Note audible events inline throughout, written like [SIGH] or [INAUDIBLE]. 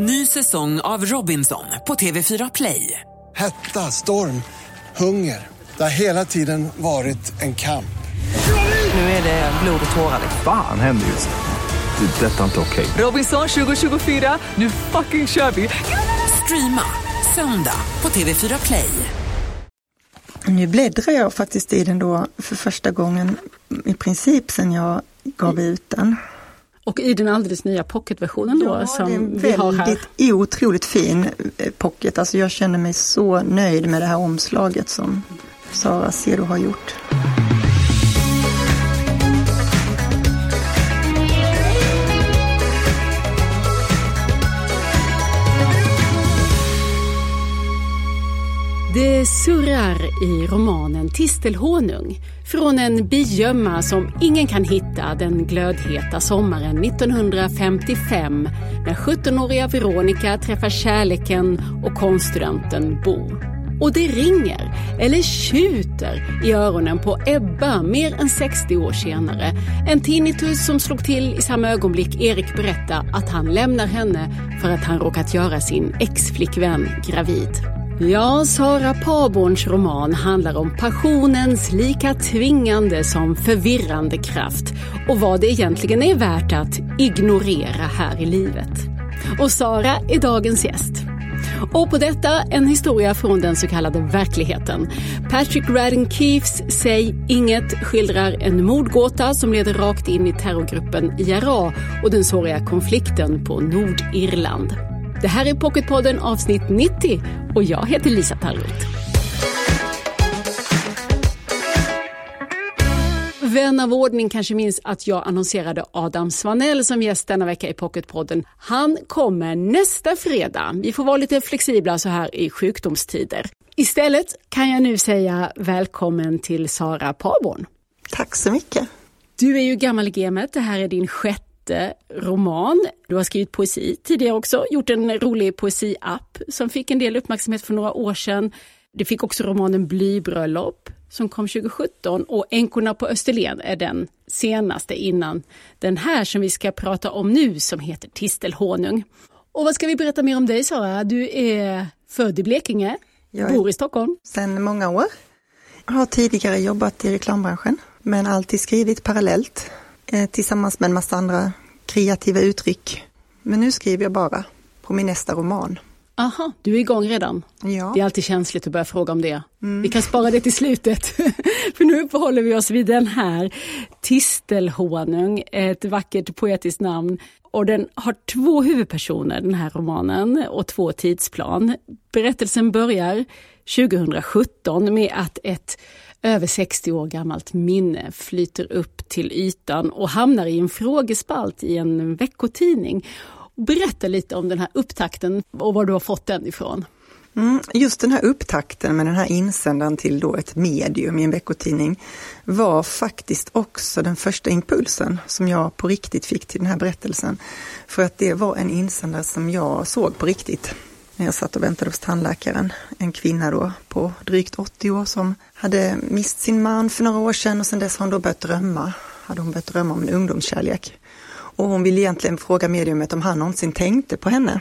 Ny säsong av Robinson på TV4 Play. Hetta, storm, hunger. Det har hela tiden varit en kamp. Nu är det blod och tårar. Fan händer just nu. Det. är Detta är inte okej. Robinson 2024, nu fucking kör vi! Streama söndag på TV4 Play. Nu bläddrar jag faktiskt i den då för första gången i princip sen jag gav ut den. Och i den alldeles nya pocketversionen då Ja, som det vi är har en här. väldigt otroligt fin eh, pocket. Alltså jag känner mig så nöjd med det här omslaget som Sara Zero har gjort. Det surrar i romanen Tistelhonung från en bigömma som ingen kan hitta den glödheta sommaren 1955 när 17-åriga Veronica träffar kärleken och konststudenten Bo. Och det ringer, eller tjuter, i öronen på Ebba mer än 60 år senare. En tinnitus som slog till i samma ögonblick Erik berättar att han lämnar henne för att han råkat göra sin exflickvän gravid. Ja, Sara Paborns roman handlar om passionens lika tvingande som förvirrande kraft och vad det egentligen är värt att ignorera här i livet. Och Sara är dagens gäst. Och på detta en historia från den så kallade verkligheten. Patrick Radden Keefes Säg inget skildrar en mordgåta som leder rakt in i terrorgruppen IRA och den såriga konflikten på Nordirland. Det här är Pocketpodden avsnitt 90 och jag heter Lisa Tallroth. Vän av ordning kanske minns att jag annonserade Adam Svanell som gäst denna vecka i Pocketpodden. Han kommer nästa fredag. Vi får vara lite flexibla så här i sjukdomstider. Istället kan jag nu säga välkommen till Sara Paborn. Tack så mycket. Du är ju gammal i gamet. Det här är din sjätte roman. Du har skrivit poesi tidigare också, gjort en rolig poesiapp som fick en del uppmärksamhet för några år sedan. Det fick också romanen Blybröllop som kom 2017 och Änkorna på Österlen är den senaste innan den här som vi ska prata om nu som heter Tistelhonung. Och vad ska vi berätta mer om dig Sara? Du är född i Blekinge, Jag bor i Stockholm. sedan många år. Jag har tidigare jobbat i reklambranschen men alltid skrivit parallellt tillsammans med en massa andra kreativa uttryck. Men nu skriver jag bara på min nästa roman. Aha, du är igång redan. Ja. Det är alltid känsligt att börja fråga om det. Vi kan spara det till slutet. [LAUGHS] För nu uppehåller vi oss vid den här Tistelhonung, ett vackert poetiskt namn. Och den har två huvudpersoner, den här romanen, och två tidsplan. Berättelsen börjar 2017 med att ett över 60 år gammalt minne flyter upp till ytan och hamnar i en frågespalt i en veckotidning. Berätta lite om den här upptakten och var du har fått den ifrån. Mm, just den här upptakten med den här insändaren till då ett medium i en veckotidning var faktiskt också den första impulsen som jag på riktigt fick till den här berättelsen. För att det var en insändare som jag såg på riktigt när jag satt och väntade hos tandläkaren. En kvinna då på drygt 80 år som hade mist sin man för några år sedan och sedan dess har hon då börjat drömma. Hade hon börjat drömma om en ungdomskärlek. Och hon ville egentligen fråga mediumet om han någonsin tänkte på henne.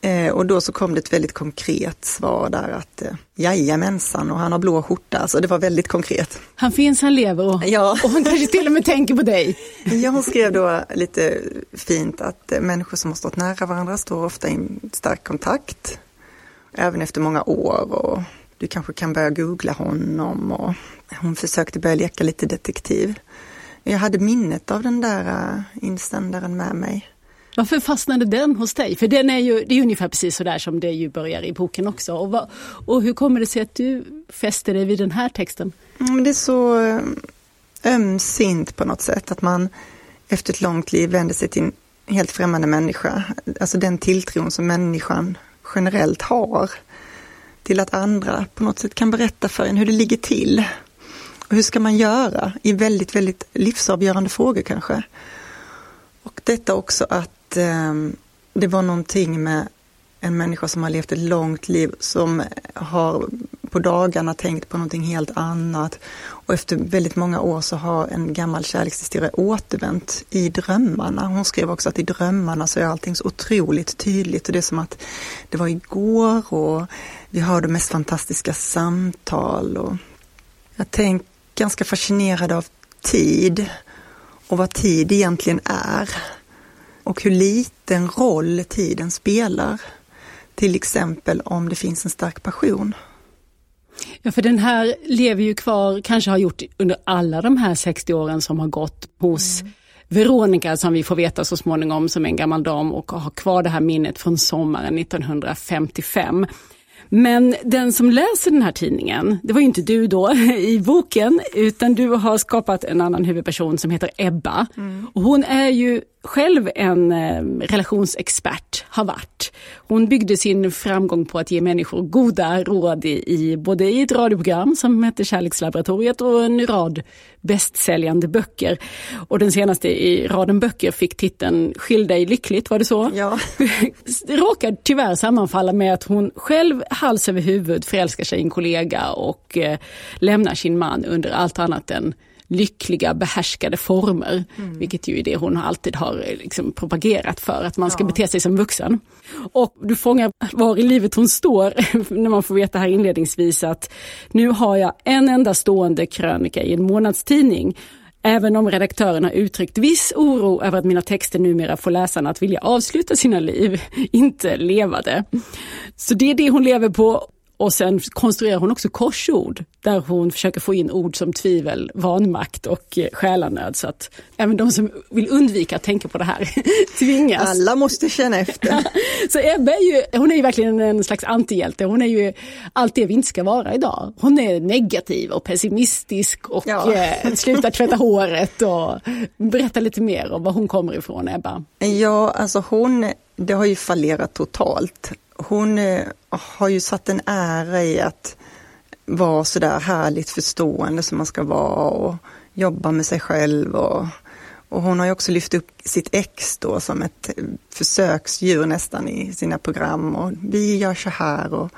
Eh, och då så kom det ett väldigt konkret svar där att eh, jajamensan och han har blå skjorta, alltså det var väldigt konkret. Han finns, han lever och, Ja. och han kanske till och med tänker på dig. [LAUGHS] Ja, hon skrev då lite fint att eh, människor som har stått nära varandra står ofta i stark kontakt, även efter många år och du kanske kan börja googla honom och hon försökte börja leka lite detektiv. Jag hade minnet av den där insändaren med mig. Varför fastnade den hos dig? För den är ju, det är ungefär precis så där som det ju börjar i boken också. Och, vad, och hur kommer det sig att du fäster dig vid den här texten? Mm, det är så eh, ömsint på något sätt att man efter ett långt liv vänder sig till en helt främmande människa. Alltså den tilltron som människan generellt har till att andra på något sätt kan berätta för en hur det ligger till. Och hur ska man göra i väldigt, väldigt livsavgörande frågor kanske. Och detta också att eh, det var någonting med en människa som har levt ett långt liv som har på på dagarna tänkt på någonting helt annat. Och efter väldigt många år så har en gammal kärlekshistoria återvänt i drömmarna. Hon skrev också att i drömmarna så är allting så otroligt tydligt och det är som att det var igår och vi har de mest fantastiska samtal. Och jag tänker ganska fascinerad av tid och vad tid egentligen är och hur liten roll tiden spelar. Till exempel om det finns en stark passion. Ja, för den här lever ju kvar, kanske har gjort under alla de här 60 åren som har gått hos mm. Veronica som vi får veta så småningom som är en gammal dam och har kvar det här minnet från sommaren 1955. Men den som läser den här tidningen, det var ju inte du då [LAUGHS] i boken, utan du har skapat en annan huvudperson som heter Ebba. Mm. Och hon är ju själv en eh, relationsexpert, har varit. Hon byggde sin framgång på att ge människor goda råd i, i både i ett radioprogram som hette Kärlekslaboratoriet och en rad bästsäljande böcker. Och den senaste i raden böcker fick titeln Skilj dig lyckligt, var det så? Ja. det [LAUGHS] råkar tyvärr sammanfalla med att hon själv hals över huvud förälskar sig i en kollega och eh, lämnar sin man under allt annat än lyckliga behärskade former. Mm. Vilket ju är det hon alltid har eh, liksom propagerat för, att man ska ja. bete sig som vuxen. Och du fångar var i livet hon står [LAUGHS] när man får veta här inledningsvis att nu har jag en enda stående krönika i en månadstidning Även om redaktören har uttryckt viss oro över att mina texter numera får läsarna att vilja avsluta sina liv, [LAUGHS] inte leva det. Så det är det hon lever på och sen konstruerar hon också korsord där hon försöker få in ord som tvivel, vanmakt och eh, själanöd. Så att även de som vill undvika att tänka på det här [LAUGHS] tvingas. Alla måste känna efter. [LAUGHS] så Ebba är ju, hon är ju verkligen en slags antihjälte. Hon är ju allt det vi inte ska vara idag. Hon är negativ och pessimistisk och ja. eh, slutar tvätta håret och berätta lite mer om var hon kommer ifrån, Ebba. Ja, alltså hon, det har ju fallerat totalt hon eh, har ju satt en ära i att vara sådär härligt förstående som man ska vara och jobba med sig själv. Och, och hon har ju också lyft upp sitt ex då som ett försöksdjur nästan i sina program. Och vi gör så här och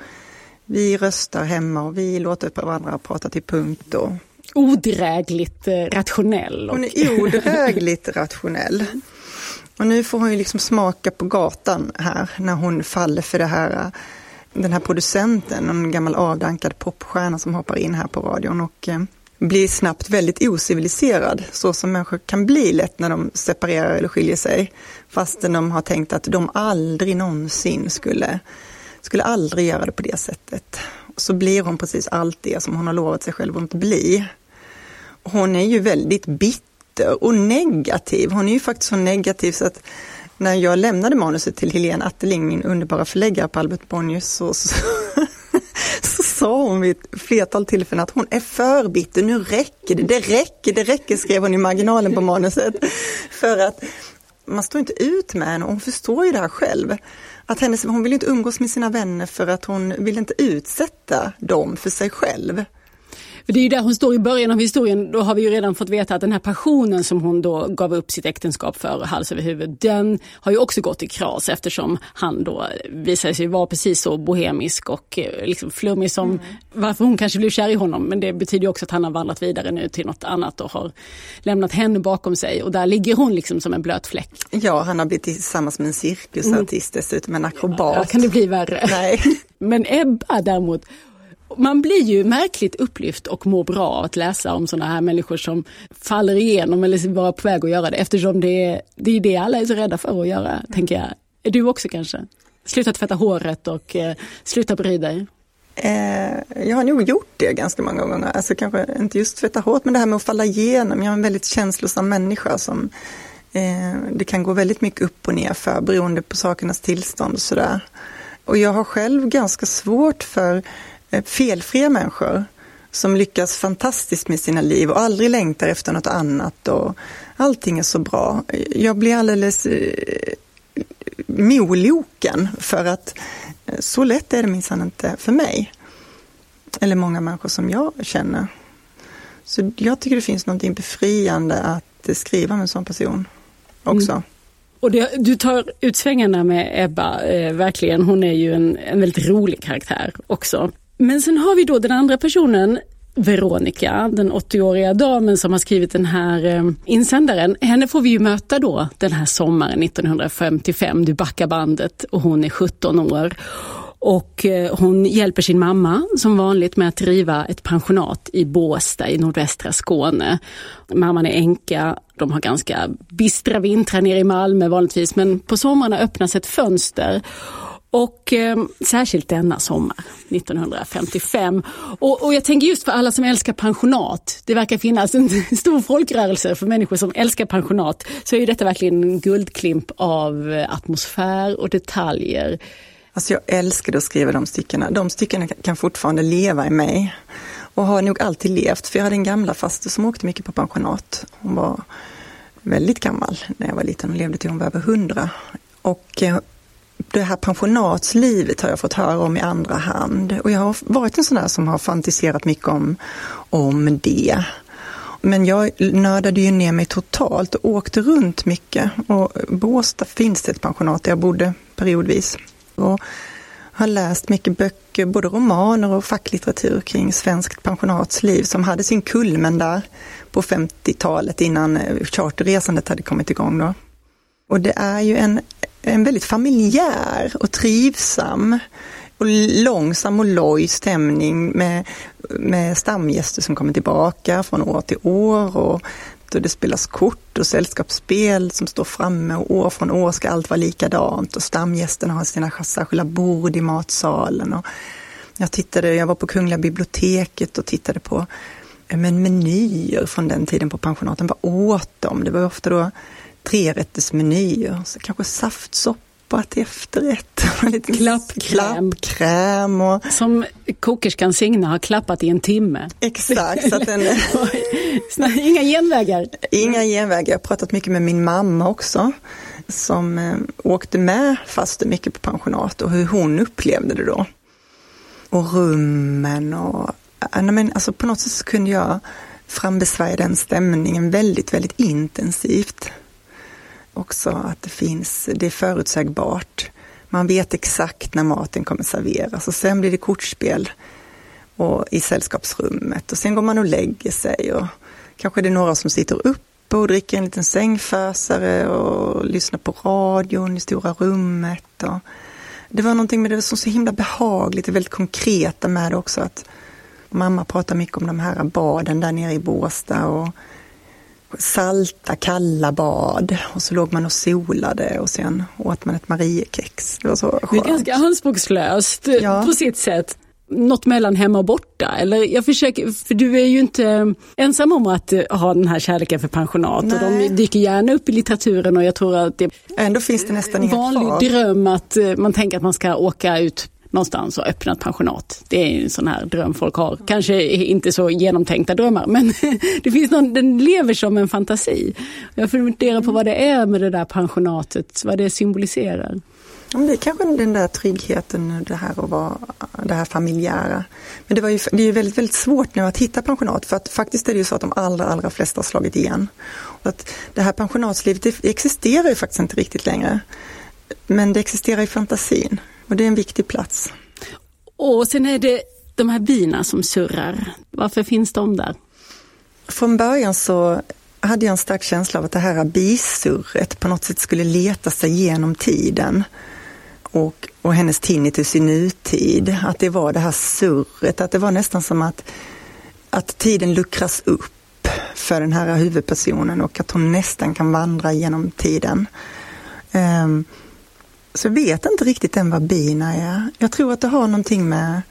vi röstar hemma och vi låter varandra prata till punkt. Och... Odrägligt eh, rationell. Och... Hon är odrägligt rationell. Och nu får hon ju liksom smaka på gatan här när hon faller för det här, den här producenten, en gammal avdankad popstjärna som hoppar in här på radion och eh, blir snabbt väldigt ociviliserad, så som människor kan bli lätt när de separerar eller skiljer sig. Fastän de har tänkt att de aldrig någonsin skulle, skulle aldrig göra det på det sättet. Så blir hon precis allt det som hon har lovat sig själv att inte bli. Hon är ju väldigt bitter bitter och negativ. Hon är ju faktiskt så negativ så att när jag lämnade manuset till Helene Atteling, min underbara förläggare på Albert Bonniers, så, så, [LAUGHS] så sa hon vid ett flertal tillfällen att hon är för bitter, nu räcker det, det räcker, det räcker, skrev hon i marginalen på manuset. För att man står inte ut med henne och hon förstår ju det här själv. Att hennes, hon vill inte umgås med sina vänner för att hon vill inte utsätta dem för sig själv. För det är ju där hon står i början av historien. Då har vi ju redan fått veta att den här passionen som hon då gav upp sitt äktenskap för hals över huvud, den har ju också gått i kras eftersom han då visade sig vara precis så bohemisk och eh, liksom flummig som mm. varför hon kanske blev kär i honom. Men det betyder också att han har vandrat vidare nu till något annat och har lämnat henne bakom sig och där ligger hon liksom som en blöt fläck. Ja, han har blivit tillsammans med en cirkusartist mm. dessutom, en akrobat. Ja, kan det bli värre? Nej. [LAUGHS] Men Ebba däremot, man blir ju märkligt upplyft och mår bra av att läsa om sådana här människor som faller igenom eller vara på väg att göra det eftersom det är det, är det alla är så rädda för att göra, mm. tänker jag. Är du också kanske? Sluta tvätta håret och eh, sluta bry dig. Eh, jag har nog gjort det ganska många gånger, alltså kanske inte just tvätta håret men det här med att falla igenom. Jag är en väldigt känslosam människa som eh, det kan gå väldigt mycket upp och ner för beroende på sakernas tillstånd och sådär. Och jag har själv ganska svårt för Eh, felfria människor som lyckas fantastiskt med sina liv och aldrig längtar efter något annat och allting är så bra. Jag blir alldeles eh, moloken för att eh, så lätt är det minsann inte för mig. Eller många människor som jag känner. Så jag tycker det finns något befriande att skriva med en sån person också. Mm. Och det, du tar ut svängarna med Ebba, eh, verkligen. Hon är ju en, en väldigt rolig karaktär också. Men sen har vi då den andra personen Veronica, den 80-åriga damen som har skrivit den här eh, insändaren. Henne får vi ju möta då den här sommaren 1955. Du backar bandet och hon är 17 år. Och eh, hon hjälper sin mamma som vanligt med att driva ett pensionat i Båstad i nordvästra Skåne. Mamman är änka, de har ganska bistra vintrar nere i Malmö vanligtvis men på somrarna öppnas ett fönster och eh, särskilt denna sommar, 1955. Och, och, jag tänker just för alla som älskar pensionat, det verkar finnas en [LAUGHS] stor folkrörelse för människor som älskar pensionat, så är detta verkligen en guldklimp av eh, atmosfär och detaljer. Alltså jag älskade att skriva de styckena. De styckena kan fortfarande leva i mig. Och har nog alltid levt, för jag hade en gamla faster som åkte mycket på pensionat. Hon var väldigt gammal när jag var liten och levde till hon var över hundra. Och eh, det här pensionatslivet har jag fått höra om i andra hand. Och jag har varit en sån där som har fantiserat mycket om, om det. Men jag nördade ju ner mig totalt och åkte runt mycket. Och Båstad finns det ett pensionat där jag bodde periodvis. Och har läst mycket böcker, både romaner och facklitteratur kring svenskt pensionatsliv som hade sin kulmen där på 50-talet innan charterresandet hade kommit igång. Då. Och det är ju en en väldigt familjär och trivsam och långsam och loj stämning med, med stamgäster som kommer tillbaka från år till år och då det spelas kort och sällskapsspel som står framme och år från år ska allt vara likadant och stamgästerna har sina särskilda bord i matsalen. Och jag, tittade, jag var på Kungliga biblioteket och tittade på eh, men menyer från den tiden på pensionaten. Vad åt de? Det var ofta då trerättersmenyer, så kanske saftsoppa till efterrätt. [LAUGHS] Klappkräm. Klappkräm och... Som kokerskan Signe har klappat i en timme. Exakt. Så att den... [LAUGHS] Inga genvägar. Inga genvägar. Jag har pratat mycket med min mamma också som eh, åkte med fast mycket på pensionat och hur hon upplevde det då. Och rummen och nej, men alltså på något sätt så kunde jag frambesvärja den stämningen väldigt, väldigt intensivt också att det finns, det är förutsägbart. Man vet exakt när maten kommer serveras och sen blir det kortspel och i sällskapsrummet och sen går man och lägger sig och kanske det är några som sitter uppe och dricker en liten sängfösare och lyssnar på radion i stora rummet. Och det var någonting med det som så himla behagligt, det väldigt konkreta med det också att mamma pratar mycket om de här baden där nere i Båstad och salta, kalla bad och så låg man och solade och sen åt man ett Mariekex. Det var så skönt. Det är ganska anspråkslöst ja. på sitt sätt. Något mellan hemma och borta. Eller jag försöker, för du är ju inte ensam om att ha den här kärleken för pensionat Nej. och de dyker gärna upp i litteraturen och jag tror att det Ändå finns det nästan en vanlig dröm att man tänker att man ska åka ut någonstans och öppnat pensionat. Det är en sån här dröm folk har. Kanske inte så genomtänkta drömmar men [LAUGHS] det finns någon, den lever som en fantasi. Jag funderar på vad det är med det där pensionatet, vad det symboliserar. Det är kanske den där tryggheten, det här att vara det här familjära. Men det, var ju, det är ju väldigt, väldigt svårt nu att hitta pensionat för att faktiskt är det ju så att de allra, allra flesta har slagit igen. Och att det här pensionatslivet det existerar ju faktiskt inte riktigt längre. Men det existerar i fantasin. Och det är en viktig plats. Och sen är det de här bina som surrar. Varför finns de där? Från början så hade jag en stark känsla av att det här bisurret på något sätt skulle leta sig genom tiden och, och hennes tinnitus i nutid. Att det var det här surret, att det var nästan som att, att tiden luckras upp för den här huvudpersonen och att hon nästan kan vandra genom tiden. Um, så jag vet inte riktigt än vad bina är. Jag tror att det har någonting med,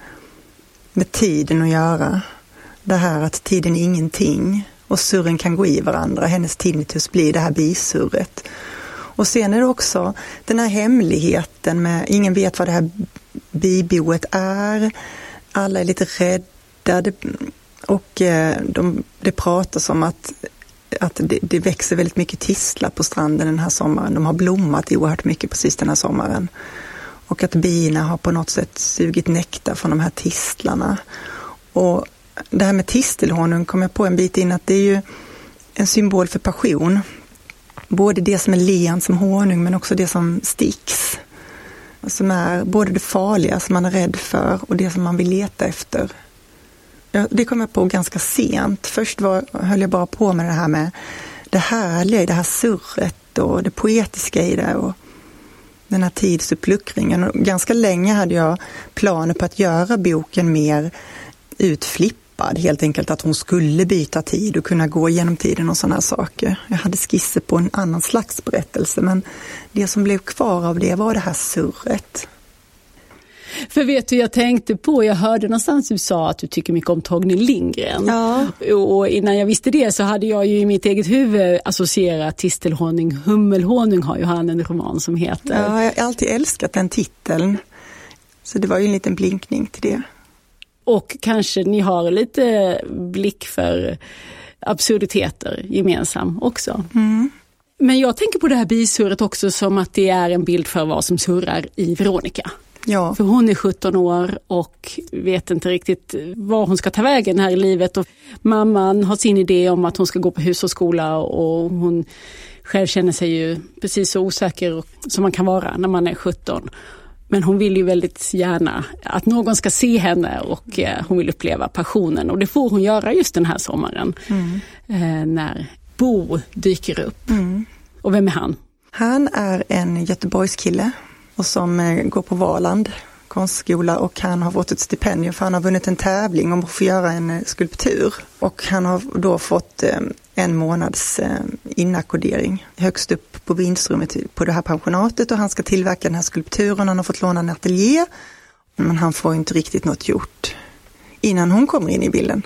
med tiden att göra. Det här att tiden är ingenting och surren kan gå i varandra. Hennes tinnitus blir det här bisurret. Och sen är det också den här hemligheten med ingen vet vad det här biboet är. Alla är lite rädda och eh, de, det pratas om att att det, det, växer väldigt mycket tistlar på stranden den här sommaren. De har blommat oerhört mycket precis den här sommaren. Och att bina har på något sätt sugit nektar från de här tistlarna. Och det här med tistelhonung kom jag på en bit in att det är ju en symbol för passion. Både det som är lent som honung men också det som sticks. som är både det farliga som man är rädd för och det som man vill leta efter. Det kom jag på ganska sent. Först var, höll jag bara på med det här med det härliga i det här surret och det poetiska i det och den här tidsuppluckringen. Och ganska länge hade jag planer på att göra boken mer utflippad, helt enkelt att hon skulle byta tid och kunna gå igenom tiden och sådana saker. Jag hade skisser på en annan slags berättelse men det som blev kvar av det var det här surret. För vet du, jag tänkte på, jag hörde någonstans du sa att du tycker mycket om Torgny Lindgren. Ja. Och innan jag visste det så hade jag ju i mitt eget huvud associerat Tistelhonung, Hummelhonung har ju han en roman som heter. Ja, jag har alltid älskat den titeln. Så det var ju en liten blinkning till det. Och kanske ni har lite blick för absurditeter gemensam också. Mm. Men jag tänker på det här bisurret också som att det är en bild för vad som surrar i Veronica. Ja. För hon är 17 år och vet inte riktigt var hon ska ta vägen här i livet. Och mamman har sin idé om att hon ska gå på hushållsskola och hon själv känner sig ju precis så osäker som man kan vara när man är 17. Men hon vill ju väldigt gärna att någon ska se henne och eh, hon vill uppleva passionen och det får hon göra just den här sommaren. Mm. Eh, när Bo dyker upp. Mm. Och vem är han? Han är en Göteborgskille och som eh, går på Valand konstskola och han har fått ett stipendium för han har vunnit en tävling om att få göra en eh, skulptur. Och han har då fått eh, en månads inackordering högst upp på vindsrummet på det här pensionatet och han ska tillverka den här skulpturen. Han har fått låna en ateljé men han får inte riktigt något gjort innan hon kommer in i bilden.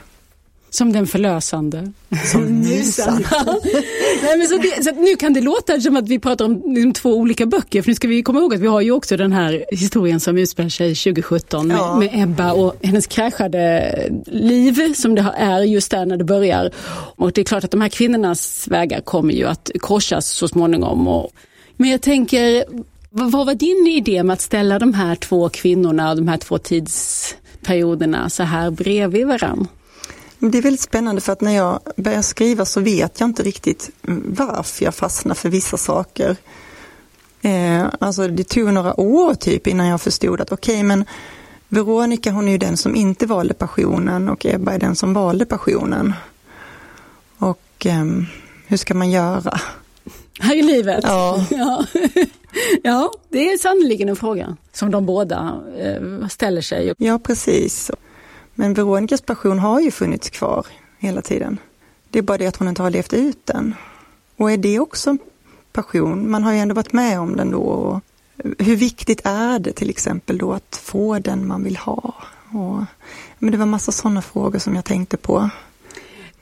Som den förlösande. Som [LAUGHS] musan. [LAUGHS] Nej, men så det, så nu kan det låta som att vi pratar om liksom, två olika böcker. För nu ska vi komma ihåg att vi har ju också den här historien som utspelar sig 2017 ja. med, med, Ebba och hennes kraschade liv som det är just där när det börjar. Och det är klart att de här kvinnornas vägar kommer ju att korsas så småningom. Och, men jag tänker, vad var din idé med att ställa de här två kvinnorna och de här två tidsperioderna så här bredvid varandra? Det är väldigt spännande för att när jag börjar skriva så vet jag inte riktigt varför jag fastnar för vissa saker. Eh, alltså det tog några år typ innan jag förstod att okej okay, men Veronica hon är ju den som inte valde passionen och Ebba är den som valde passionen. Och eh, hur ska man göra? Här i livet? Ja. [LAUGHS] ja. ja, det är sannoliken en fråga som de båda eh, ställer sig. Ja, precis. Men Veronicas passion har ju funnits kvar hela tiden. Det är bara det att hon inte har levt ut den. Och är det också passion? Man har ju ändå varit med om den då. Och hur viktigt är det till exempel då att få den man vill ha? Och, men det var massa sådana frågor som jag tänkte på.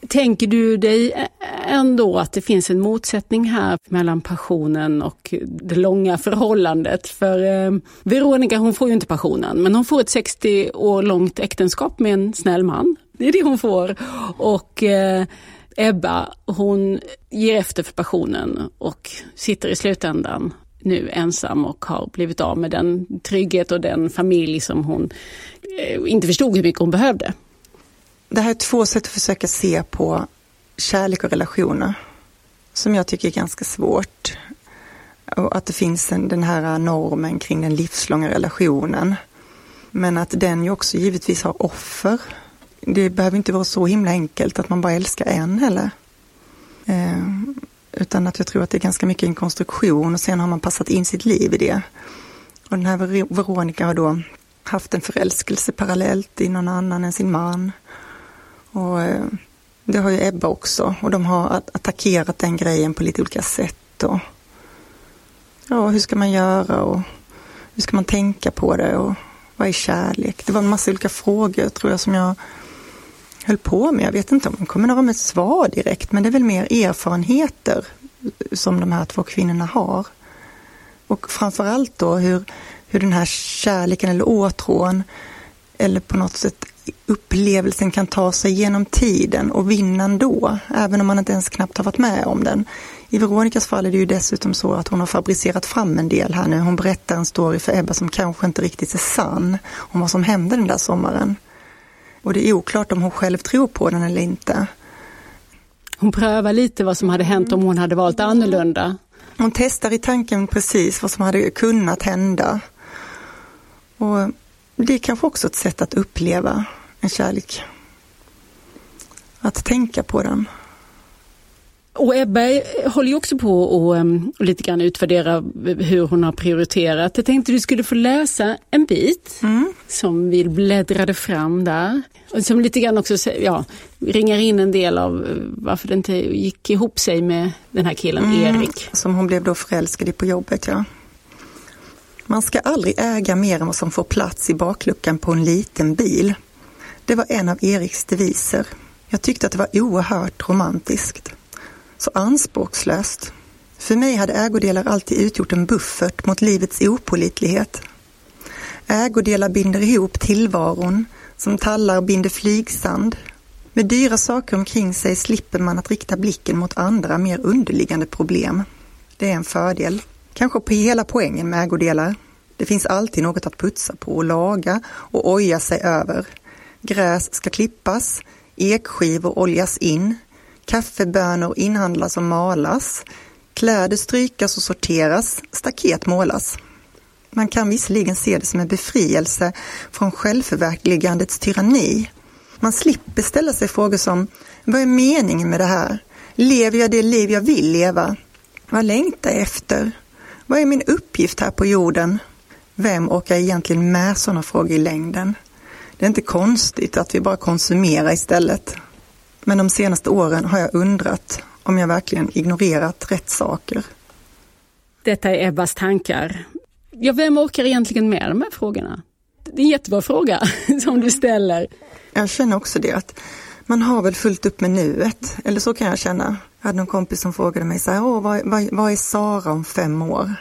Tänker du dig ändå att det finns en motsättning här mellan passionen och det långa förhållandet? För eh, Veronica hon får ju inte passionen men hon får ett 60 år långt äktenskap med en snäll man. Det är det hon får. Och eh, Ebba hon ger efter för passionen och sitter i slutändan nu ensam och har blivit av med den trygghet och den familj som hon eh, inte förstod hur mycket hon behövde. Det här är två sätt att försöka se på kärlek och relationer som jag tycker är ganska svårt. Och att det finns en, den här normen kring den livslånga relationen. Men att den ju också givetvis har offer. Det behöver inte vara så himla enkelt att man bara älskar en heller. Eh, utan att jag tror att det är ganska mycket en konstruktion och sen har man passat in sitt liv i det. Och den här Veronica har då haft en förälskelse parallellt i någon annan än sin man. Och eh, det har ju Ebba också och de har attackerat den grejen på lite olika sätt. Och, ja, hur ska man göra och hur ska man tänka på det och vad är kärlek? Det var en massa olika frågor tror jag som jag höll på med. Jag vet inte om de kommer några med svar direkt men det är väl mer erfarenheter som de här två kvinnorna har. Och framförallt då hur, hur den här kärleken eller åtrån eller på något sätt upplevelsen kan ta sig genom tiden och vinna ändå, även om man inte ens knappt har varit med om den. I Veronicas fall är det ju dessutom så att hon har fabricerat fram en del här nu. Hon berättar en story för Ebba som kanske inte riktigt är sann om vad som hände den där sommaren. Och det är oklart om hon själv tror på den eller inte. Hon prövar lite vad som hade hänt om hon hade valt annorlunda. Hon testar i tanken precis vad som hade kunnat hända. Och det är kanske också ett sätt att uppleva en kärlek. Att tänka på den. Och Ebba håller ju också på och, um, och lite grann utvärdera hur hon har prioriterat. Jag tänkte du skulle få läsa en bit mm. som vi bläddrade fram där. Och som lite grann också ja, ringar in en del av eh, varför det inte gick ihop sig med den här killen mm. Erik. Som hon blev då förälskad i på jobbet ja. Man ska aldrig äga mer än vad som får plats i bakluckan på en liten bil. Det var en av Eriks deviser. Jag tyckte att det var oerhört romantiskt så anspråkslöst. För mig hade ägodelar alltid utgjort en buffert mot livets opolitlighet. Ägodelar binder ihop tillvaron som tallar binder flygsand. Med dyra saker omkring sig slipper man att rikta blicken mot andra mer underliggande problem. Det är en fördel. Kanske på hela poängen med ägodelar. Det finns alltid något att putsa på och laga och oja sig över. Gräs ska klippas, ekskivor oljas in, Kaffebönor inhandlas och malas. Kläder strykas och sorteras. Staket målas. Man kan visserligen se det som en befrielse från självförverkligandets tyranni. Man slipper ställa sig frågor som Vad är meningen med det här? Lever jag det liv jag vill leva? Vad längtar jag efter? Vad är min uppgift här på jorden? Vem orkar egentligen med sådana frågor i längden? Det är inte konstigt att vi bara konsumerar istället. Men de senaste åren har jag undrat om jag verkligen ignorerat rätt saker. Detta är Ebbas tankar. Ja, vem orkar egentligen med de här frågorna? Det är en jättebra fråga [LAUGHS] som du ställer. Jag känner också det, att man har väl fullt upp med nuet. Eller så kan jag känna. Jag hade någon kompis som frågade mig så här, Åh, vad, vad, vad är Sara om fem år?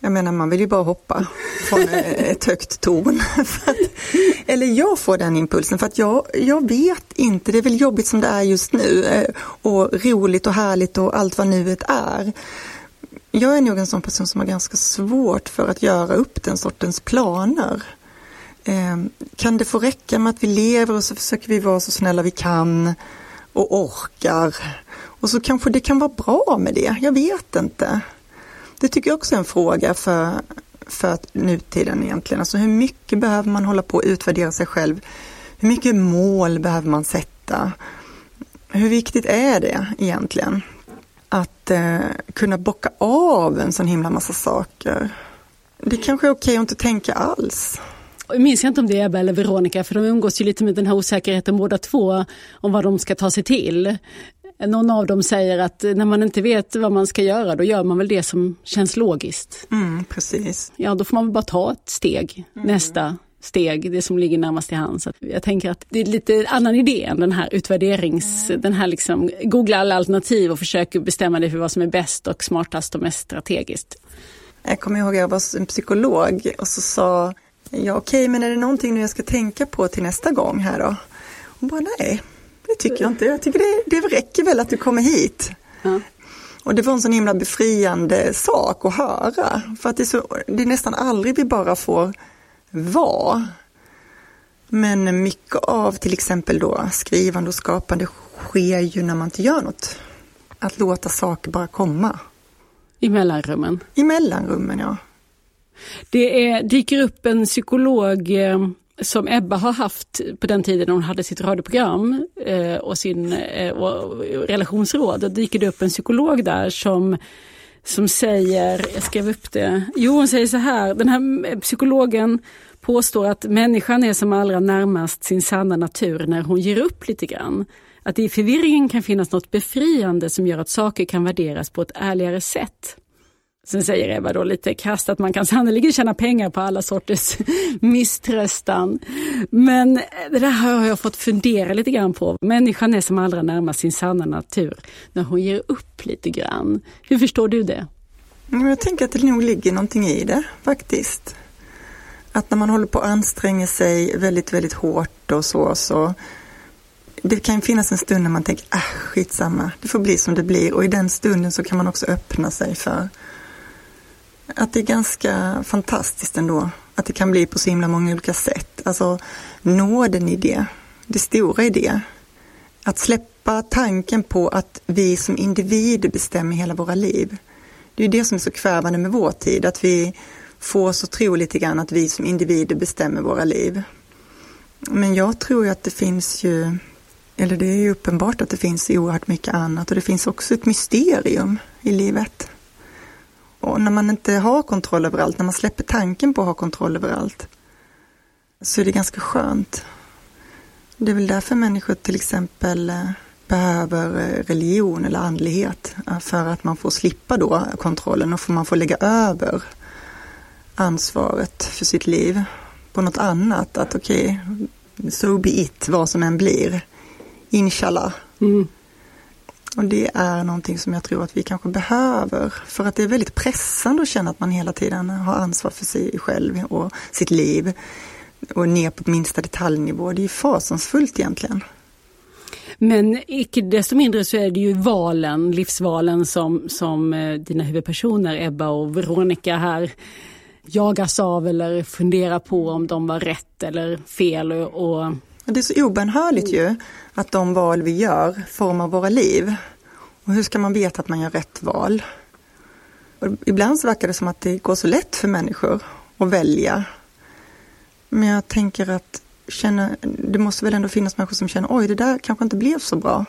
Jag menar, man vill ju bara hoppa från [LAUGHS] ett högt torn. [LAUGHS] eller jag får den impulsen för att jag, jag vet inte, det är väl jobbigt som det är just nu eh, och roligt och härligt och allt vad nuet är. Jag är nog en sån person som har ganska svårt för att göra upp den sortens planer. Ehm, kan det få räcka med att vi lever och så försöker vi vara så snälla vi kan och orkar. Och så kanske det kan vara bra med det, jag vet inte. Det tycker jag också är en fråga för, för nutiden egentligen. Alltså hur mycket behöver man hålla på att utvärdera sig själv? Hur mycket mål behöver man sätta? Hur viktigt är det egentligen? Att eh, kunna bocka av en sån himla massa saker. Det kanske är okej att inte tänka alls. Jag minns inte om det är Ebba eller Veronica för de umgås ju lite med den här osäkerheten båda två om vad de ska ta sig till. Någon av dem säger att när man inte vet vad man ska göra då gör man väl det som känns logiskt. Mm, precis. Ja, då får man väl bara ta ett steg, mm. nästa steg, det som ligger närmast till hands. Jag tänker att det är lite annan idé än den här utvärderings, mm. den här liksom googla alla alternativ och försöka bestämma dig för vad som är bäst och smartast och mest strategiskt. Jag kommer ihåg att jag var en psykolog och så sa ja okej okay, men är det någonting nu jag ska tänka på till nästa gång här då? Hon bara nej, det tycker jag inte. Jag tycker det, det räcker väl att du kommer hit. Ja. Och det var en sån himla befriande sak att höra. För att det är, så, det är nästan aldrig vi bara får vara. Men mycket av till exempel då skrivande och skapande sker ju när man inte gör något. Att låta saker bara komma. I mellanrummen? I mellanrummen, ja. Det är, dyker upp en psykolog eh, som Ebba har haft på den tiden hon hade sitt radioprogram eh, och sin eh, och relationsråd. Då dyker det upp en psykolog där som som säger, jag skrev upp det, jo hon säger så här, den här eh, psykologen påstår att människan är som allra närmast sin sanna natur när hon ger upp lite grann. Att i förvirringen kan finnas något befriande som gör att saker kan värderas på ett ärligare sätt. Sen säger Eva då lite krasst att man kan sannerligen tjäna pengar på alla sorters [LAUGHS] misströstan. Men det där har jag fått fundera lite grann på. Människan är som allra närmast sin sanna natur när hon ger upp lite grann. Hur förstår du det? Jag tänker att det nog ligger någonting i det faktiskt. Att när man håller på att anstränga sig väldigt, väldigt hårt och så, så det kan finnas en stund när man tänker, äh, skitsamma, det får bli som det blir. Och i den stunden så kan man också öppna sig för att det är ganska fantastiskt ändå. Att det kan bli på så himla många olika sätt. Alltså nåden i det, det stora i det. Att släppa tanken på att vi som individer bestämmer hela våra liv. Det är det som är så kvävande med vår tid, att vi får oss att tro lite grann att vi som individer bestämmer våra liv. Men jag tror ju att det finns ju, eller det är ju uppenbart att det finns oerhört mycket annat och det finns också ett mysterium i livet. Och när man inte har kontroll över allt, när man släpper tanken på att ha kontroll över allt, så är det ganska skönt. Det är väl därför människor till exempel eh, behöver eh, religion eller andlighet, eh, för att man får slippa då kontrollen och man får lägga över ansvaret för sitt liv på något annat. Att okej, okay, so be it, vad som än blir. Inshallah. Mm. Och det är någonting som jag tror att vi kanske behöver. För att det är väldigt pressande att känna att man hela tiden har ansvar för sig själv och sitt liv. Och ner på minsta detaljnivå. Det är fasansfullt egentligen. Men icke desto mindre så är det ju valen, livsvalen som, som eh, dina huvudpersoner Ebba och Veronica här jagas av eller funderar på om de var rätt eller fel. Och... Det är så obönhörligt ju att de val vi gör formar våra liv. Och hur ska man veta att man gör rätt val? Och ibland så verkar det som att det går så lätt för människor att välja. Men jag tänker att känna, det måste väl ändå finnas människor som känner oj, det där kanske inte blev så bra.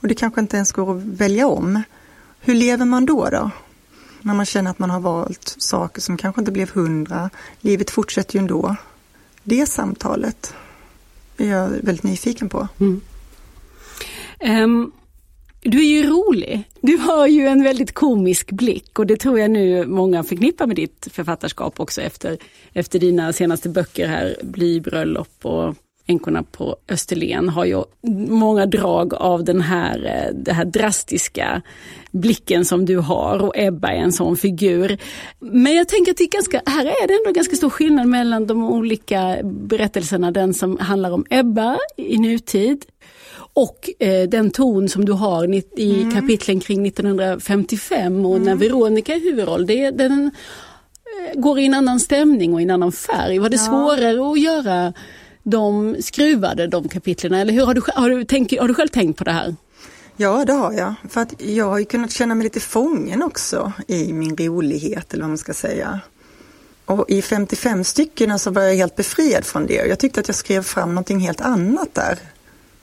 Och det kanske inte ens går att välja om. Hur lever man då? då? När man känner att man har valt saker som kanske inte blev hundra. Livet fortsätter ju ändå. Det samtalet är jag väldigt nyfiken på. Mm. Um, du är ju rolig. Du har ju en väldigt komisk blick och det tror jag nu många förknippar med ditt författarskap också efter, efter dina senaste böcker här, Blybröllop och Änkorna på Österlen har ju många drag av den här, eh, den här drastiska blicken som du har och Ebba är en sån figur. Men jag tänker att det är ganska, här är det ändå ganska stor skillnad mellan de olika berättelserna. Den som handlar om Ebba i nutid och eh, den ton som du har i mm. kapitlen kring 1955 och mm. när Veronica är huvudroll. Det, den eh, går i en annan stämning och i en annan färg. Var det ja. svårare att göra de skruvade de kapitlen eller hur har du, har, du tänk, har du själv tänkt på det här? Ja, det har jag. För att jag har ju kunnat känna mig lite fången också i min rolighet eller vad man ska säga. Och i 55 stycken så var jag helt befriad från det. Jag tyckte att jag skrev fram någonting helt annat där.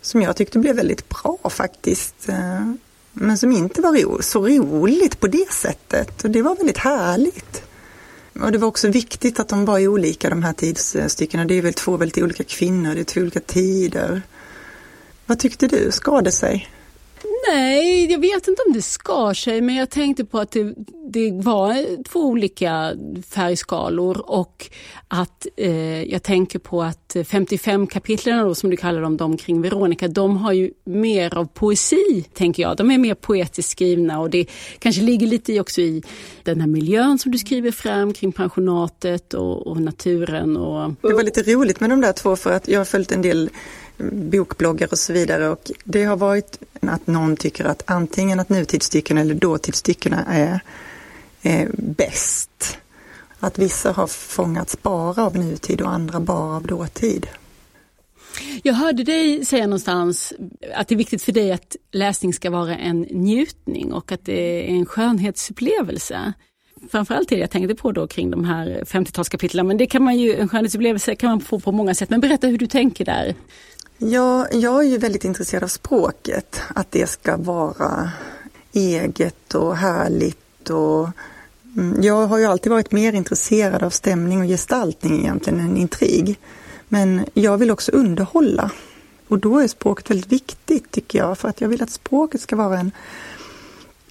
Som jag tyckte blev väldigt bra faktiskt. Eh, men som inte var så roligt på det sättet. Och det var väldigt härligt. Och det var också viktigt att de var olika de här tidsstyckena. Det är väl två väldigt olika kvinnor, det är två olika tider. Vad tyckte du? Skar det sig? Nej, jag vet inte om det skar sig men jag tänkte på att det, det var två olika färgskalor och att eh, jag tänker på att 55 kapitlen som du kallar dem, de kring Veronica, de har ju mer av poesi, tänker jag. De är mer poetiskt skrivna och det kanske ligger lite i också i den här miljön som du skriver fram kring pensionatet och, och naturen. Och... Det var lite roligt med de där två för att jag har följt en del bokbloggar och så vidare och det har varit att någon tycker att antingen att nutidsstyckena eller dåtidsstyckena är, är bäst. Att vissa har fångats bara av nutid och andra bara av dåtid. Jag hörde dig säga någonstans att det är viktigt för dig att läsning ska vara en njutning och att det är en skönhetsupplevelse. Framförallt det jag tänkte på då kring de här 50-talskapitlen, men det kan man ju, en skönhetsupplevelse kan man få på många sätt. Men berätta hur du tänker där. Ja, jag är ju väldigt intresserad av språket. Att det ska vara eget och härligt och mm, jag har ju alltid varit mer intresserad av stämning och gestaltning egentligen än intrig. Men jag vill också underhålla. Och då är språket väldigt viktigt tycker jag, för att jag vill att språket ska vara en...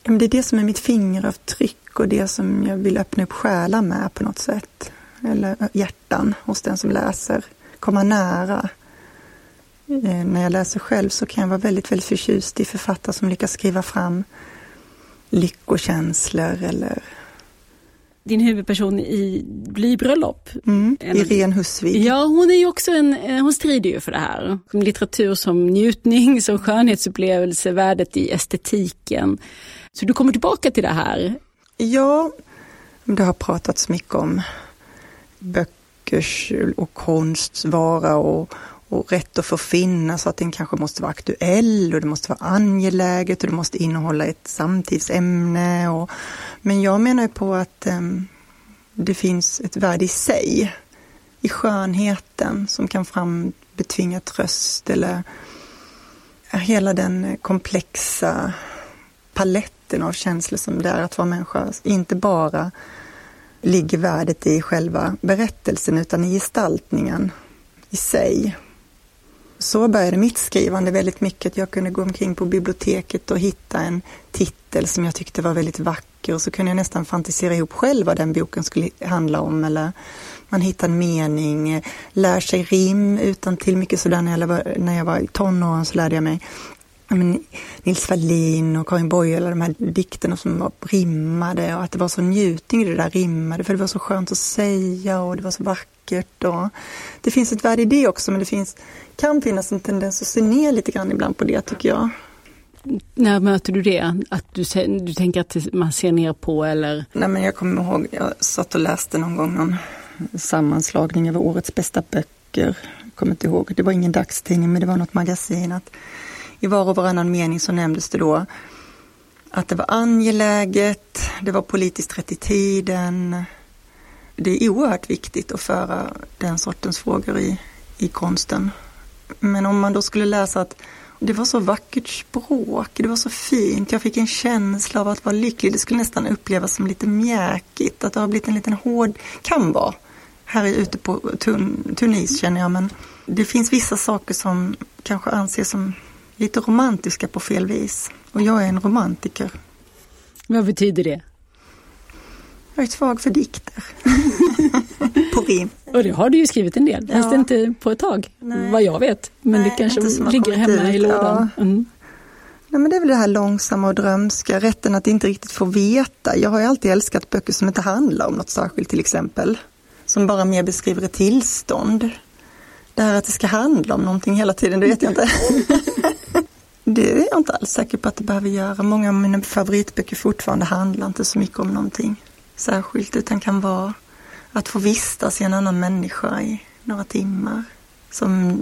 Det är det som är mitt fingeravtryck och det som jag vill öppna upp själar med på något sätt. Eller hjärtan hos den som läser. Komma nära. Eh, när jag läser själv så kan jag vara väldigt, väldigt förtjust i författare som lyckas skriva fram lyckokänslor eller din huvudperson i Blybröllop. Mm, Irene Husvik. Ja, hon är ju också en, eh, hon strider ju för det här. Som litteratur som njutning, [LAUGHS] som skönhetsupplevelse, värdet i estetiken. Så du kommer tillbaka till det här? Ja, det har pratats mycket om böckers och konsts vara och, och rätt att få finnas att den kanske måste vara aktuell och det måste vara angeläget och det måste innehålla ett samtidsämne. Och, men jag menar ju på att um, det finns ett värde i sig, i skönheten som kan frambetvinga tröst eller eh, hela den eh, komplexa paletten av känslor som det är att vara människa. Inte bara ligger värdet i själva berättelsen utan i gestaltningen i sig. Så började mitt skrivande väldigt mycket. Jag kunde gå omkring på biblioteket och hitta en titel som jag tyckte var väldigt vacker och så kunde jag nästan fantisera ihop själv vad den boken skulle handla om. Eller man hittar en mening, lär sig rim utan till mycket sådär när jag var, när jag var i tonåren så lärde jag mig men, Nils Wallin och Karin Boye, de här dikterna som var rimmade och att det var så njutning i det där rimmade för det var så skönt att säga och det var så vackert. Och det finns ett värde i det också men det finns, kan finnas en tendens att se ner lite grann ibland på det tycker jag. När möter du det? Att du, du tänker att man ser ner på eller? Nej men jag kommer ihåg, jag satt och läste någon gång någon sammanslagning över årets bästa böcker. Jag kommer inte ihåg, det var ingen dagstidning men det var något magasin. Att I var och varannan mening så nämndes det då att det var angeläget, det var politiskt rätt i tiden. Det är oerhört viktigt att föra den sortens frågor i, i konsten. Men om man då skulle läsa att det var så vackert språk, det var så fint, jag fick en känsla av att vara lycklig. Det skulle nästan upplevas som lite mjäkigt, att det har blivit en liten hård, kan vara. Här ute på Tun Tunis känner jag, men det finns vissa saker som kanske anses som lite romantiska på fel vis. Och jag är en romantiker. Vad betyder det? Jag är svag för dikter. [LAUGHS] på rim. Och det har du ju skrivit en del, fast ja. inte på ett tag, Nej. vad jag vet. Men Nej, det kanske ligger hemma ut. i lådan. Ja. Mm. Nej, men det är väl det här långsamma och drömska, rätten att inte riktigt få veta. Jag har ju alltid älskat böcker som inte handlar om något särskilt till exempel. Som bara mer beskriver ett tillstånd. Det här att det ska handla om någonting hela tiden, det vet jag inte. [LAUGHS] det är jag inte alls säker på att det behöver göra. Många av mina favoritböcker fortfarande handlar inte så mycket om någonting särskilt utan kan vara att få vistas i en annan människa i några timmar. Som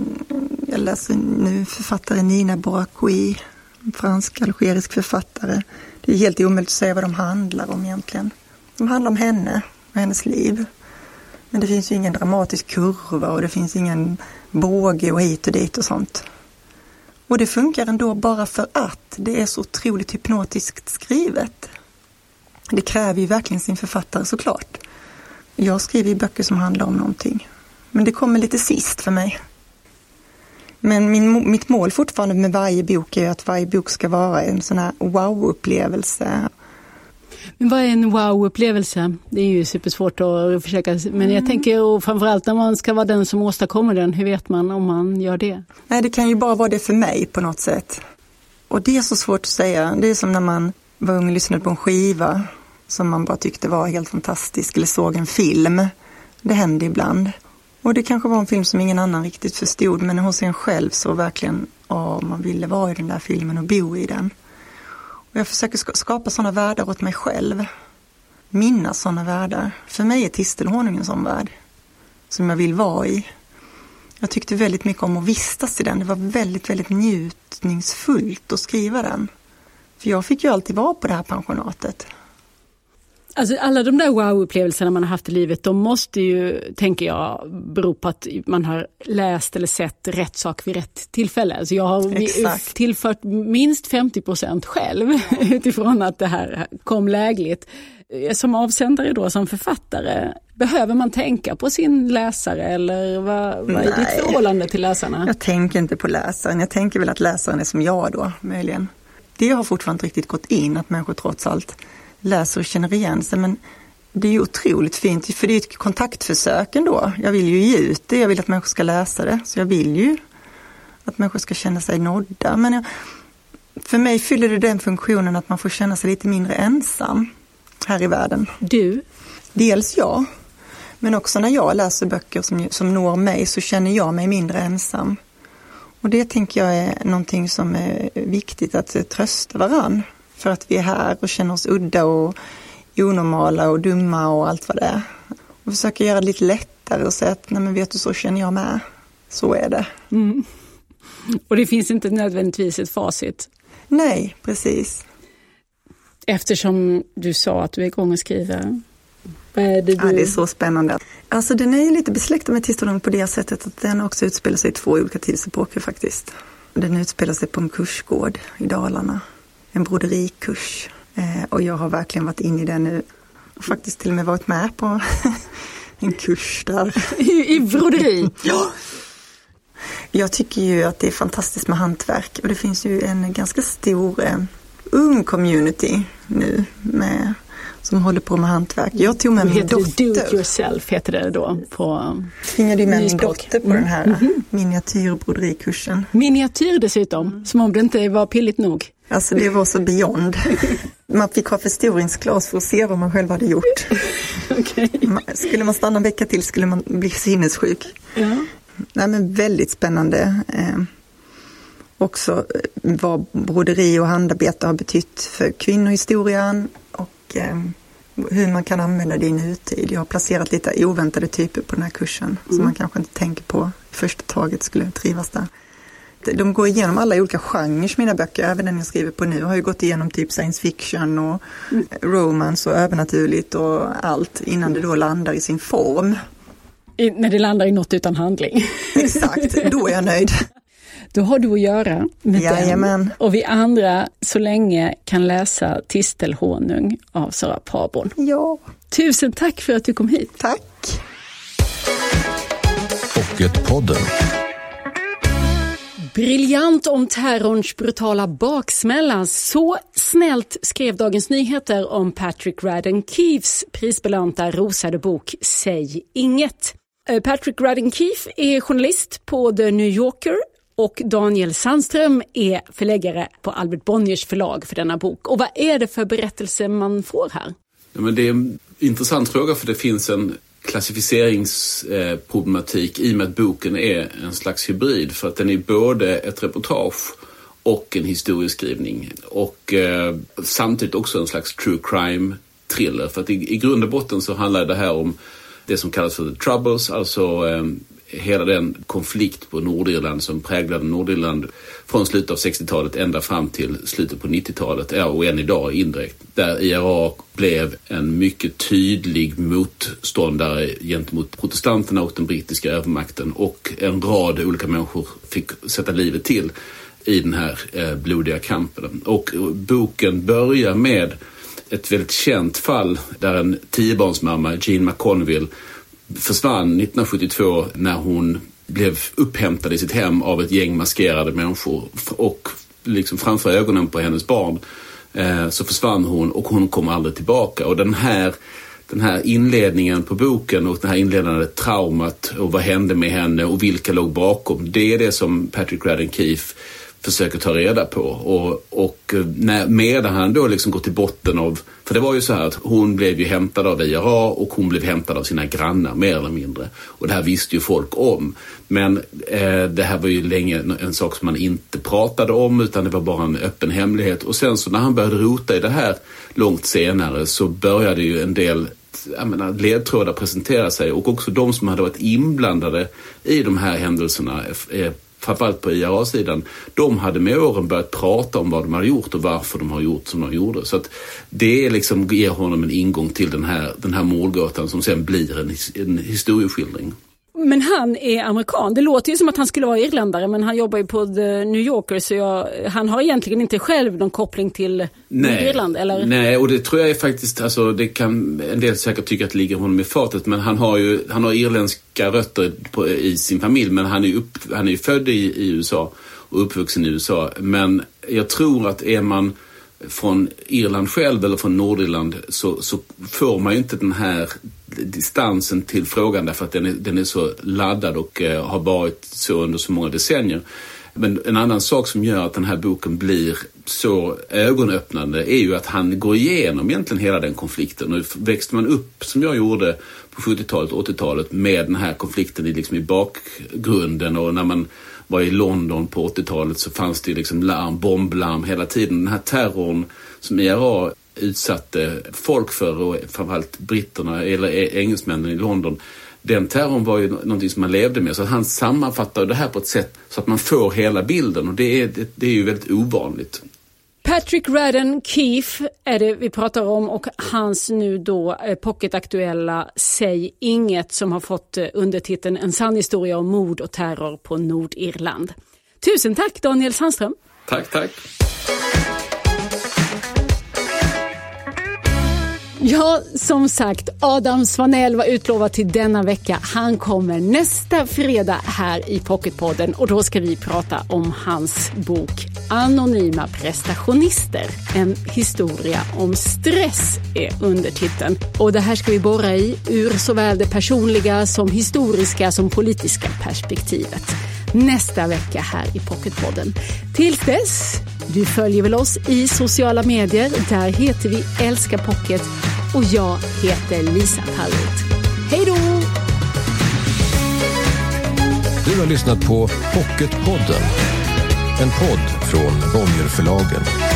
jag läser nu författare Nina Bouraqoui, fransk-algerisk författare. Det är helt omöjligt att säga vad de handlar om egentligen. De handlar om henne och hennes liv. Men det finns ju ingen dramatisk kurva och det finns ingen båge och hit och dit och sånt. Och det funkar ändå bara för att det är så otroligt hypnotiskt skrivet. Det kräver ju verkligen sin författare såklart. Jag skriver ju böcker som handlar om någonting. Men det kommer lite sist för mig. Men min, mitt mål fortfarande med varje bok är att varje bok ska vara en sån här wow-upplevelse. Men vad är en wow-upplevelse? Det är ju supersvårt att försöka, men jag mm. tänker och framförallt när man ska vara den som åstadkommer den, hur vet man om man gör det? Nej, det kan ju bara vara det för mig på något sätt. Och det är så svårt att säga. Det är som när man var ung och lyssnade på en skiva som man bara tyckte var helt fantastisk eller såg en film. Det hände ibland. Och det kanske var en film som ingen annan riktigt förstod men hos en själv så verkligen, ja, man ville vara i den där filmen och bo i den. Och jag försöker skapa sådana världar åt mig själv. Minnas sådana världar. För mig är Tistelhonung en sån värld. Som jag vill vara i. Jag tyckte väldigt mycket om att vistas i den. Det var väldigt, väldigt njutningsfullt att skriva den. För jag fick ju alltid vara på det här pensionatet. Alltså alla de där wow-upplevelserna man har haft i livet, de måste ju, tänker jag, bero på att man har läst eller sett rätt sak vid rätt tillfälle. Alltså jag har Exakt. tillfört minst 50 procent själv [LAUGHS] utifrån att det här kom lägligt. Som avsändare då, som författare, behöver man tänka på sin läsare eller vad, vad är ditt förhållande till läsarna? Jag tänker inte på läsaren, jag tänker väl att läsaren är som jag då, möjligen. Det har fortfarande inte riktigt gått in, att människor trots allt läser och känner igen sig. Men det är ju otroligt fint, för det är ett kontaktförsök ändå. Jag vill ju ge ut det, jag vill att människor ska läsa det. Så jag vill ju att människor ska känna sig nådda. Men jag, för mig fyller det den funktionen att man får känna sig lite mindre ensam här i världen. Du? Dels jag. Men också när jag läser böcker som, som når mig så känner jag mig mindre ensam. Och det tänker jag är någonting som är viktigt att trösta varann för att vi är här och känner oss udda och onormala och dumma och allt vad det är. Och försöka göra det lite lättare och säga att nej men vet du så känner jag med. Så är det. Mm. Och det finns inte nödvändigtvis ett facit? Nej, precis. Eftersom du sa att du är igång och skriver, är det, Ja, det är så spännande. Alltså den är ju lite besläktad med Tistelång på det sättet att den också utspelar sig i två olika tidsepoker faktiskt. Den utspelar sig på en kursgård i Dalarna. En broderikurs. Eh, och jag har verkligen varit inne i den nu. Och faktiskt till och med varit med på [LAUGHS] en kurs där. I, I broderi? [LAUGHS] Ja. Jag tycker ju att det är fantastiskt med hantverk och det finns ju en ganska stor eh, ung community nu med, som håller på med hantverk. Jag tog med min Heter det Do it dotter. yourself heter det då på Tvingade ju med min dotter på den här miniatyrbroderikursen. miniatyr dessutom, som om det inte var pilligt nog. Alltså det var så beyond. Man fick ha förstoringsglas för att se vad man själv hade gjort. [LAUGHS] Ma- Skulle man stanna en vecka till skulle man bli sinnessjuk. Ja. Nej, men väldigt spännande. Eh, också eh, vad broderi och handarbete har betytt för kvinnohistorien och eh, hur man kan använda det i nutid. Jag har placerat lite oväntade typer på den här kursen som man kanske inte tänker på i första taget skulle trivas där. De går igenom alla olika genrer mina böcker, även den jag skriver på nu har ju gått igenom typ science fiction och romance och övernaturligt och allt innan det då landar i sin form. I, när det landar i något utan handling. Exakt, då är jag nöjd. Då har du att göra med Jajamän. den. Och vi andra så länge kan läsa Tistelhonung av Sara Parborn. Ja, Tusen tack för att du kom hit. tack. Pocketpodden. Briljant om terrorns brutala baksmälla. Så snällt skrev Dagens Nyheter om Patrick Radden Keefes prisbelönta rosade bok Säg inget. Eh, Patrick Radden Keefe är journalist på The New Yorker och Daniel Sandström är förläggare på Albert Bonniers förlag för denna bok. Och vad är det för berättelse man får här? Ja, men det är en intressant fråga för det finns en klassificeringsproblematik i och med att boken är en slags hybrid för att den är både ett reportage och en historieskrivning och eh, samtidigt också en slags true crime thriller för att i, i grund och botten så handlar det här om det som kallas för the troubles, alltså eh, hela den konflikt på Nordirland som präglade Nordirland från slutet av 60-talet ända fram till slutet på 90-talet, ja, och än idag indirekt. Där IRA blev en mycket tydlig motståndare gentemot protestanterna och den brittiska övermakten och en rad olika människor fick sätta livet till i den här eh, blodiga kampen. Och boken börjar med ett väldigt känt fall där en tiobarnsmamma, Jean McConville, försvann 1972 när hon blev upphämtad i sitt hem av ett gäng maskerade människor och liksom framför ögonen på hennes barn eh, så försvann hon och hon kom aldrig tillbaka. Och den här, den här inledningen på boken och det här inledande traumat och vad hände med henne och vilka låg bakom. Det är det som Patrick Radden Keefe försöker ta reda på. Och, och eh, när, medan han då liksom går till botten av, för det var ju så här att hon blev ju hämtad av IRA och hon blev hämtad av sina grannar mer eller mindre. Och det här visste ju folk om. Men eh, det här var ju länge en sak som man inte pratade om utan det var bara en öppen hemlighet. Och sen så när han började rota i det här långt senare så började ju en del jag menar, ledtrådar presentera sig och också de som hade varit inblandade i de här händelserna eh, framförallt på IRA-sidan, de hade med åren börjat prata om vad de hade gjort och varför de har gjort som de gjorde. Så att det liksom ger honom en ingång till den här, den här målgåtan som sen blir en, en historieskildring. Men han är amerikan. Det låter ju som att han skulle vara irländare men han jobbar ju på The New Yorker så jag, han har egentligen inte själv någon koppling till Irland eller? Nej, och det tror jag är faktiskt, alltså det kan en del säkert tycka att det ligger honom i fatet men han har ju, han har irländska rötter på, i sin familj men han är ju han är född i, i USA och uppvuxen i USA. Men jag tror att är man från Irland själv eller från Nordirland så, så får man ju inte den här distansen till frågan därför att den är, den är så laddad och eh, har varit så under så många decennier. Men en annan sak som gör att den här boken blir så ögonöppnande är ju att han går igenom egentligen hela den konflikten. Och växte man upp som jag gjorde på 70-talet och 80-talet med den här konflikten i, liksom i bakgrunden och när man var i London på 80-talet så fanns det liksom larm, bomblarm hela tiden. Den här terrorn som IRA utsatte folk för och framförallt britterna eller e- engelsmännen i London. Den terrorn var ju någonting som man levde med så han sammanfattar det här på ett sätt så att man får hela bilden och det är, det, det är ju väldigt ovanligt. Patrick Radden Keefe är det vi pratar om och hans nu då eh, pocketaktuella Säg inget som har fått eh, undertiteln En sann historia om mord och terror på Nordirland. Tusen tack Daniel Sandström. Tack, tack. Ja, som sagt, Adam Svanell var utlovad till denna vecka. Han kommer nästa fredag här i Pocketpodden och då ska vi prata om hans bok Anonyma prestationister. En historia om stress är undertiteln. Och det här ska vi borra i ur såväl det personliga som historiska som politiska perspektivet nästa vecka här i Pocketpodden. Tills dess, du följer väl oss i sociala medier. Där heter vi Älska Pocket och jag heter Lisa Tallroth. Hej då! Du har lyssnat på Pocketpodden. En podd från Bonnierförlagen.